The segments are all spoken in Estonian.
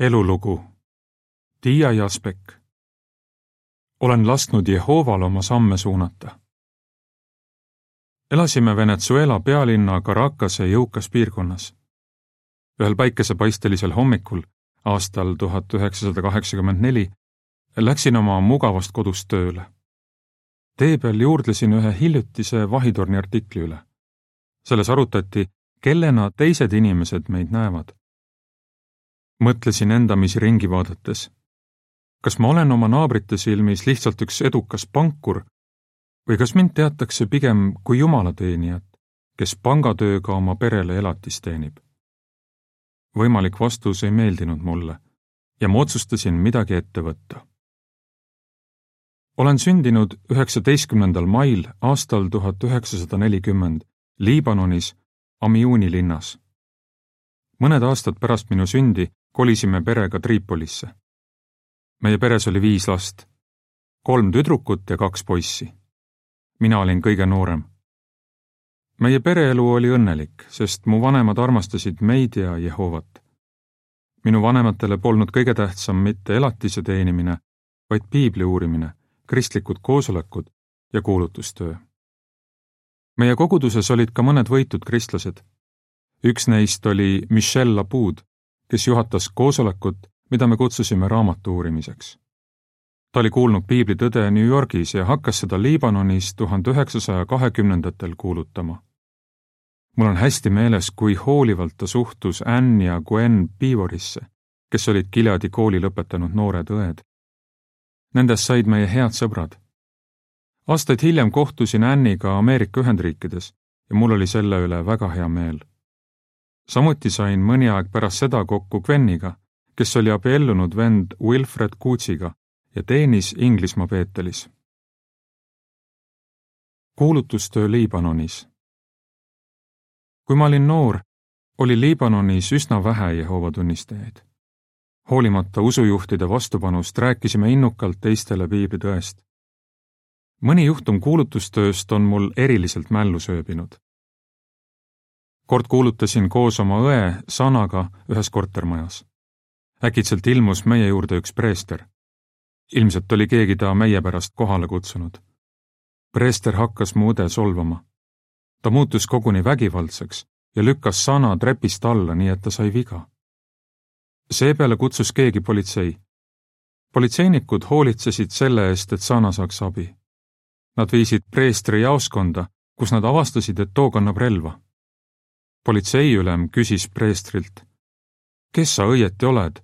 elulugu Tiia Jaspek olen lasknud Jehoval oma samme suunata. elasime Venezuela pealinna Caracase jõukas piirkonnas. ühel päikesepaistelisel hommikul aastal tuhat üheksasada kaheksakümmend neli läksin oma mugavast kodust tööle. tee peal juurdlesin ühe hiljutise vahitorni artikli üle. selles arutati, kellena teised inimesed meid näevad mõtlesin endamisi ringi vaadates. kas ma olen oma naabrite silmis lihtsalt üks edukas pankur või kas mind teatakse pigem kui jumalateenijat, kes pangatööga oma perele elatist teenib? võimalik vastus ei meeldinud mulle ja ma otsustasin midagi ette võtta. olen sündinud üheksateistkümnendal mail aastal tuhat üheksasada nelikümmend Liibanonis Amiuni linnas. mõned aastad pärast minu sündi kolisime perega Tripolisse. meie peres oli viis last, kolm tüdrukut ja kaks poissi. mina olin kõige noorem. meie pereelu oli õnnelik, sest mu vanemad armastasid meid ja Jehovat. minu vanematele polnud kõige tähtsam mitte elatise teenimine, vaid piibli uurimine, kristlikud koosolekud ja kuulutustöö. meie koguduses olid ka mõned võitud kristlased. üks neist oli Michel Lapoud kes juhatas koosolekut, mida me kutsusime raamatu uurimiseks. ta oli kuulnud piiblitõde New Yorgis ja hakkas seda Liibanonis tuhande üheksasaja kahekümnendatel kuulutama. mul on hästi meeles, kui hoolivalt ta suhtus Ann ja Gwen Piivorisse, kes olid Gileadi kooli lõpetanud noored õed. Nendest said meie head sõbrad. aastaid hiljem kohtusin Anniga Ameerika Ühendriikides ja mul oli selle üle väga hea meel samuti sain mõni aeg pärast seda kokku Gweniga, kes oli abiellunud vend Wilfred Cootsiga ja teenis Inglismaa Peetelis. kuulutustöö Liibanonis kui ma olin noor, oli Liibanonis üsna vähe Jehova tunnistajaid. hoolimata usujuhtide vastupanust rääkisime innukalt teistele piiblitõest. mõni juhtum kuulutustööst on mul eriliselt mällu sööbinud kord kuulutasin koos oma õe Sanaga ühes kortermajas. äkitselt ilmus meie juurde üks preester. ilmselt oli keegi ta meie pärast kohale kutsunud. preester hakkas mu õde solvama. ta muutus koguni vägivaldseks ja lükkas Sana trepist alla, nii et ta sai viga. seepeale kutsus keegi politsei. politseinikud hoolitsesid selle eest, et Sana saaks abi. Nad viisid preestri jaoskonda, kus nad avastasid, et too kannab relva politseiülem küsis preestrilt. kes sa õieti oled,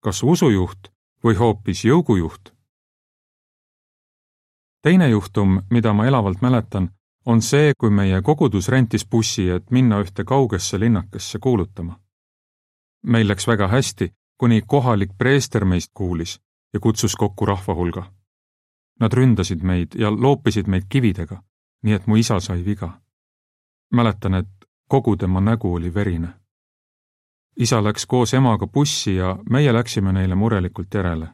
kas usujuht või hoopis jõugujuht? teine juhtum, mida ma elavalt mäletan, on see, kui meie kogudus rentis bussi, et minna ühte kaugesse linnakesse kuulutama. meil läks väga hästi, kuni kohalik preester meist kuulis ja kutsus kokku rahva hulga. Nad ründasid meid ja loopisid meid kividega, nii et mu isa sai viga. mäletan, et kogu tema nägu oli verine. isa läks koos emaga bussi ja meie läksime neile murelikult järele.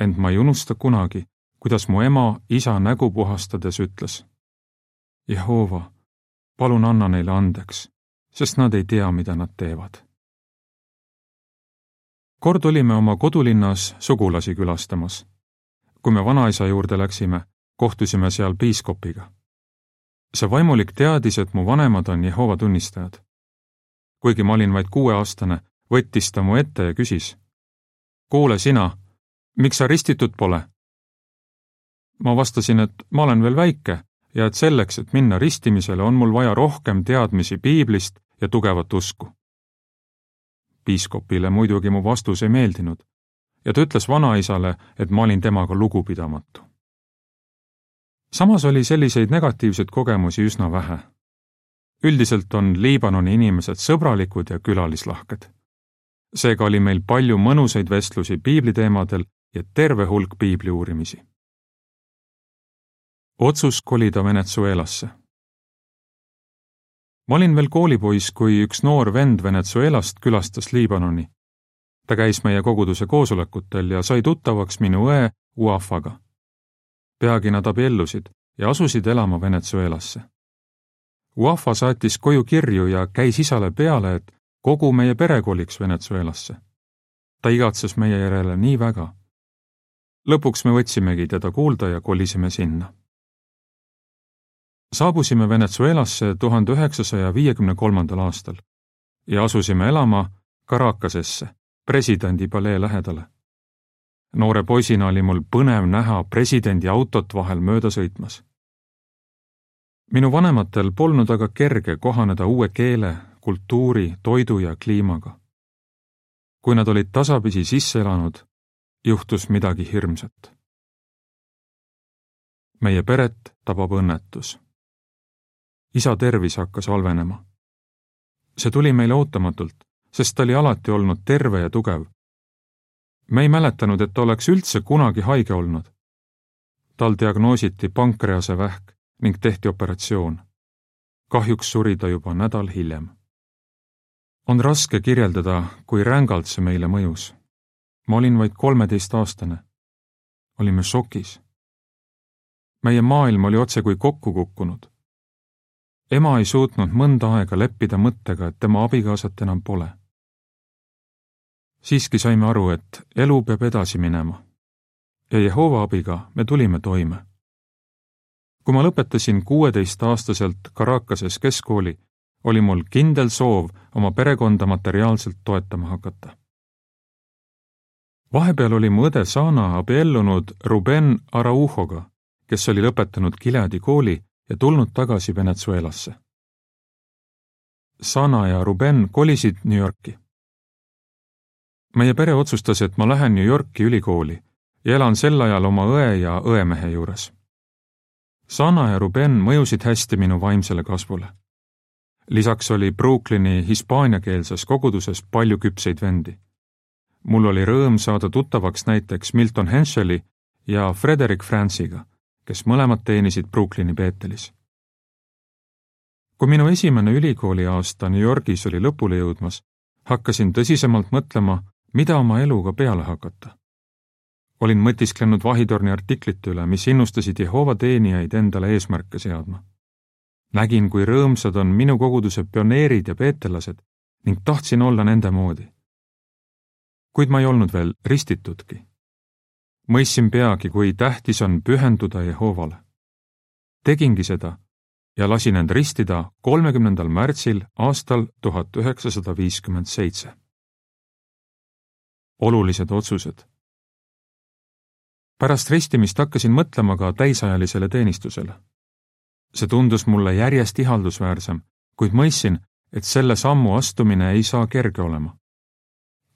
ent ma ei unusta kunagi, kuidas mu ema isa nägu puhastades ütles. Jehova, palun anna neile andeks, sest nad ei tea, mida nad teevad. kord olime oma kodulinnas sugulasi külastamas. kui me vanaisa juurde läksime, kohtusime seal piiskopiga see vaimulik teadis, et mu vanemad on Jehova tunnistajad. kuigi ma olin vaid kuueaastane, võttis ta mu ette ja küsis. kuule sina, miks sa ristitud pole? ma vastasin, et ma olen veel väike ja et selleks, et minna ristimisele, on mul vaja rohkem teadmisi piiblist ja tugevat usku. piiskopile muidugi mu vastus ei meeldinud ja ta ütles vanaisale, et ma olin temaga lugupidamatu samas oli selliseid negatiivseid kogemusi üsna vähe. üldiselt on Liibanoni inimesed sõbralikud ja külalislahked. seega oli meil palju mõnusaid vestlusi piibliteemadel ja terve hulk piibli uurimisi. otsus kolida Venezuelasse ma olin veel koolipoiss, kui üks noor vend Venezuelast külastas Liibanoni. ta käis meie koguduse koosolekutel ja sai tuttavaks minu õe Uafaga peagi nad abiellusid ja asusid elama Venezuelasse. Uafa saatis koju kirju ja käis isale peale, et kogu meie pere koliks Venezuelasse. ta igatses meie järele nii väga. lõpuks me võtsimegi teda kuulda ja kolisime sinna. saabusime Venezuelasse tuhande üheksasaja viiekümne kolmandal aastal ja asusime elama Caracasesse, presidendi palee lähedale. Noore poisina oli mul põnev näha presidendi autot vahel mööda sõitmas. minu vanematel polnud aga kerge kohaneda uue keele, kultuuri, toidu ja kliimaga. kui nad olid tasapisi sisse elanud, juhtus midagi hirmsat. meie peret tabab õnnetus. isa tervis hakkas halvenema. see tuli meile ootamatult, sest ta oli alati olnud terve ja tugev. Me ei mäletanud, et ta oleks üldse kunagi haige olnud. tal diagnoositi pankrease vähk ning tehti operatsioon. kahjuks suri ta juba nädal hiljem on raske kirjeldada, kui rängalt see meile mõjus. ma olin vaid kolmeteistaastane. olime šokis. meie maailm oli otsekui kokku kukkunud. ema ei suutnud mõnda aega leppida mõttega, et tema abikaasat enam pole. Siiski saime aru, et elu peab edasi minema. ja Jehova abiga me tulime toime. kui ma lõpetasin kuueteistaastaselt Caracases keskkooli, oli mul kindel soov oma perekonda materiaalselt toetama hakata. vahepeal oli mu õde Sana abiellunud Ruben Araujoga, kes oli lõpetanud Gileadi kooli ja tulnud tagasi Venezuelasse. Sana ja Ruben kolisid New Yorki. Meie pere otsustas, et ma lähen New Yorki ülikooli ja elan sel ajal oma õe ja õemehe juures. Sana ja Ruben mõjusid hästi minu vaimsele kasvule lisaks oli Brooklyni hispaaniakeelses koguduses palju küpseid vendi. mul oli rõõm saada tuttavaks näiteks Milton Henscheli ja Frederick Franziga, kes mõlemad teenisid Brooklyni Beetelis. kui minu esimene ülikooliaasta New Yorgis oli lõpule jõudmas, hakkasin tõsisemalt mõtlema, mida oma eluga peale hakata. olin mõtisklenud vahitorni artiklite üle, mis innustasid Jehova teenijaid endale eesmärke seadma nägin, kui rõõmsad on minu koguduse pioneerid ja peetelased ning tahtsin olla nende moodi. kuid ma ei olnud veel ristitutki. mõistsin peagi, kui tähtis on pühenduda Jehovale. tegingi seda ja lasin end ristida kolmekümnendal märtsil aastal tuhat üheksasada viiskümmend seitse. Olulised otsused pärast ristimist hakkasin mõtlema ka täisajalisele teenistusele see tundus mulle järjest ihaldusväärsem, kuid mõistsin, et selle sammu astumine ei saa kerge olema.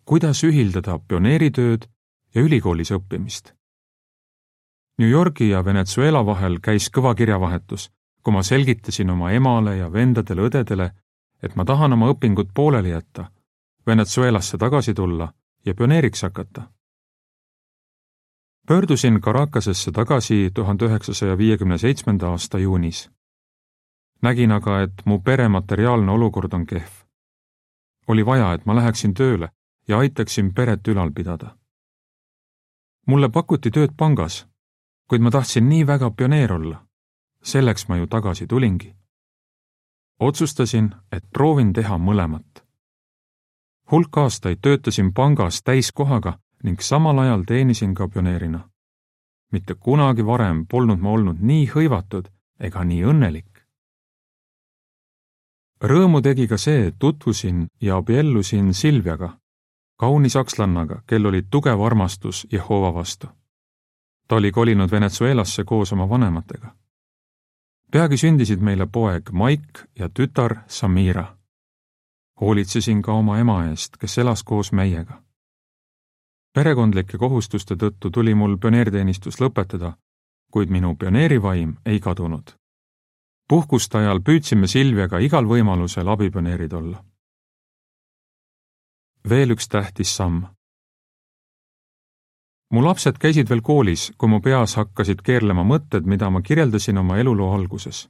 kuidas ühildada pioneeritööd ja ülikoolis õppimist? New Yorgi ja Venezuela vahel käis kõva kirjavahetus, kui ma selgitasin oma emale ja vendadele-õdedele, et ma tahan oma õpingud pooleli jätta, Venezuelasse tagasi tulla ja pioneeriks hakata pöördusin Caracasesse tagasi tuhande üheksasaja viiekümne seitsmenda aasta juunis. nägin aga, et mu pere materiaalne olukord on kehv. oli vaja, et ma läheksin tööle ja aitaksin peret ülal pidada. mulle pakuti tööd pangas, kuid ma tahtsin nii väga pioneer olla. selleks ma ju tagasi tulingi. otsustasin, et proovin teha mõlemat. Hulk aastaid töötasin pangas täiskohaga ning samal ajal teenisin ka pioneerina. mitte kunagi varem polnud ma olnud nii hõivatud ega nii õnnelik. rõõmu tegi ka see, et tutvusin ja abiellusin Silviaga, kauni sakslannaga, kel oli tugev armastus Jehova vastu. ta oli kolinud Venezuelasse koos oma vanematega. peagi sündisid meile poeg Maik ja tütar Samira. Hoolitsesin ka oma ema eest, kes elas koos meiega perekondlike kohustuste tõttu tuli mul pioneerteenistus lõpetada, kuid minu pioneerivaim ei kadunud. puhkuste ajal püüdsime Silviaga igal võimalusel abipioneerid olla. veel üks tähtis samm. mu lapsed käisid veel koolis, kui mu peas hakkasid keerlema mõtted, mida ma kirjeldasin oma eluloo alguses.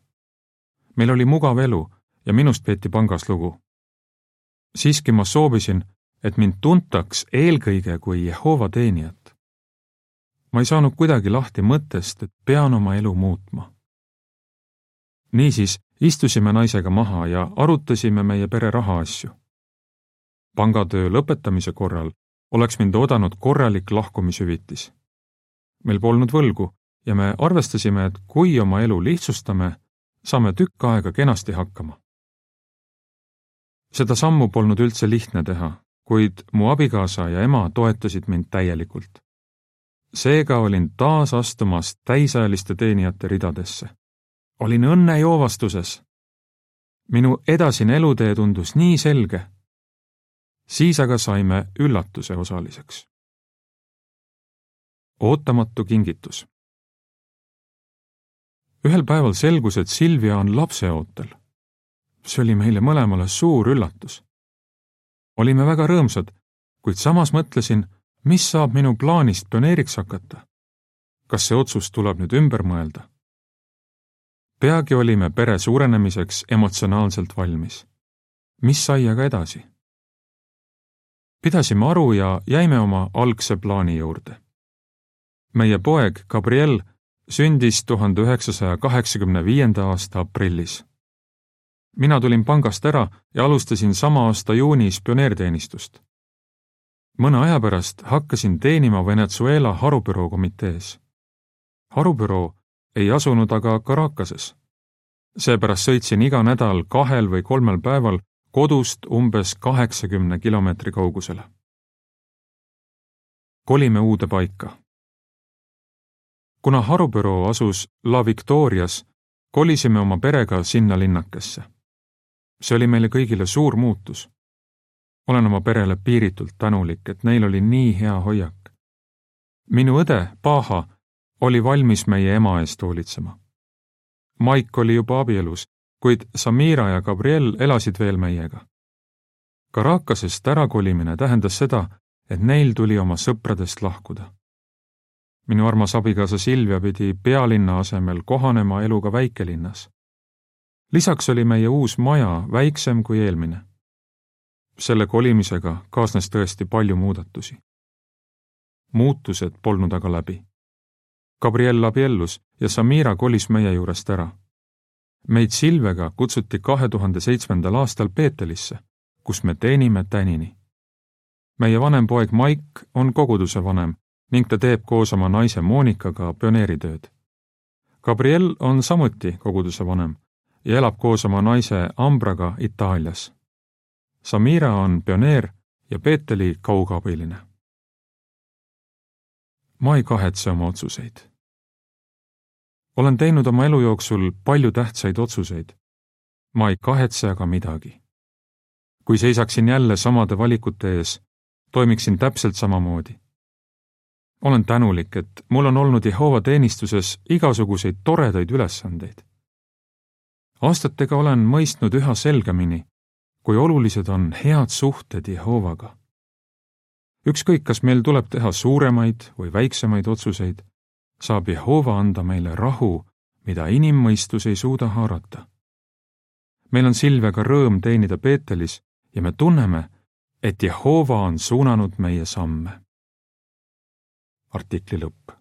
meil oli mugav elu ja minust peeti pangas lugu. Siiski ma soovisin, et mind tuntaks eelkõige kui Jehova teenijat. ma ei saanud kuidagi lahti mõttest, et pean oma elu muutma. niisiis istusime naisega maha ja arutasime meie pere rahaasju. pangatöö lõpetamise korral oleks mind oodanud korralik lahkumishüvitis. meil polnud võlgu ja me arvestasime, et kui oma elu lihtsustame, saame tükk aega kenasti hakkama. Seda sammu polnud üldse lihtne teha, kuid mu abikaasa ja ema toetasid mind täielikult. seega olin taas astumas täisajaliste teenijate ridadesse. olin õnnejoovastuses. minu edasine elutee tundus nii selge. siis aga saime üllatuse osaliseks. ootamatu kingitus ühel päeval selgus, et Silvia on lapseootel. See oli meile mõlemale suur üllatus. olime väga rõõmsad, kuid samas mõtlesin, mis saab minu plaanist pioneeriks hakata. kas see otsus tuleb nüüd ümber mõelda? peagi olime pere suurenemiseks emotsionaalselt valmis. mis sai aga edasi? pidasime aru ja jäime oma algse plaani juurde. meie poeg Gabriel sündis tuhande üheksasaja kaheksakümne viienda aasta aprillis. Mina tulin pangast ära ja alustasin sama aasta juunis pioneerteenistust. mõne aja pärast hakkasin teenima Venezuela harubüroo komitees. harubüroo ei asunud aga Caracases. seepärast sõitsin iga nädal kahel või kolmel päeval kodust umbes kaheksakümne kilomeetri kaugusele. kolime uude paika kuna harubüroo asus La Victorias, kolisime oma perega sinna linnakesse. See oli meile kõigile suur muutus. olen oma perele piiritult tänulik, et neil oli nii hea hoiak. minu õde, Paha, oli valmis meie ema eest hoolitsema. Maik oli juba abielus, kuid Samira ja Gabriel elasid veel meiega. Caracasest ärakolimine tähendas seda, et neil tuli oma sõpradest lahkuda minu armas abikaasa Silvia pidi pealinna asemel kohanema eluga väikelinnas. Lisaks oli meie uus maja väiksem kui eelmine. selle kolimisega kaasnes tõesti palju muudatusi. muutused polnud aga läbi. Gabriel abiellus ja Samira kolis meie juurest ära. meid Silvega kutsuti kahe tuhande seitsmendal aastal Peetelisse, kus me teenime tänini. meie vanem poeg Maik on koguduse vanem ning ta teeb koos oma naise Monikaga pioneeritööd. Gabriel on samuti koguduse vanem ja elab koos oma naise Ambraga Itaalias. Samira on pioneer ja Peeteli kaugabiline. ma ei kahetse oma otsuseid. olen teinud oma elu jooksul palju tähtsaid otsuseid. ma ei kahetse aga midagi. kui seisaksin jälle samade valikute ees, toimiksin täpselt samamoodi olen tänulik, et mul on olnud Jehova teenistuses igasuguseid toredaid ülesandeid. Aastatega olen mõistnud üha selgemini, kui olulised on head suhted Jehovaga. ükskõik, kas meil tuleb teha suuremaid või väiksemaid otsuseid, saab Jehova anda meile rahu, mida inimmõistus ei suuda haarata. meil on Silvega rõõm teenida Peetelis ja me tunneme, et Jehova on suunanud meie samme artikli lõpp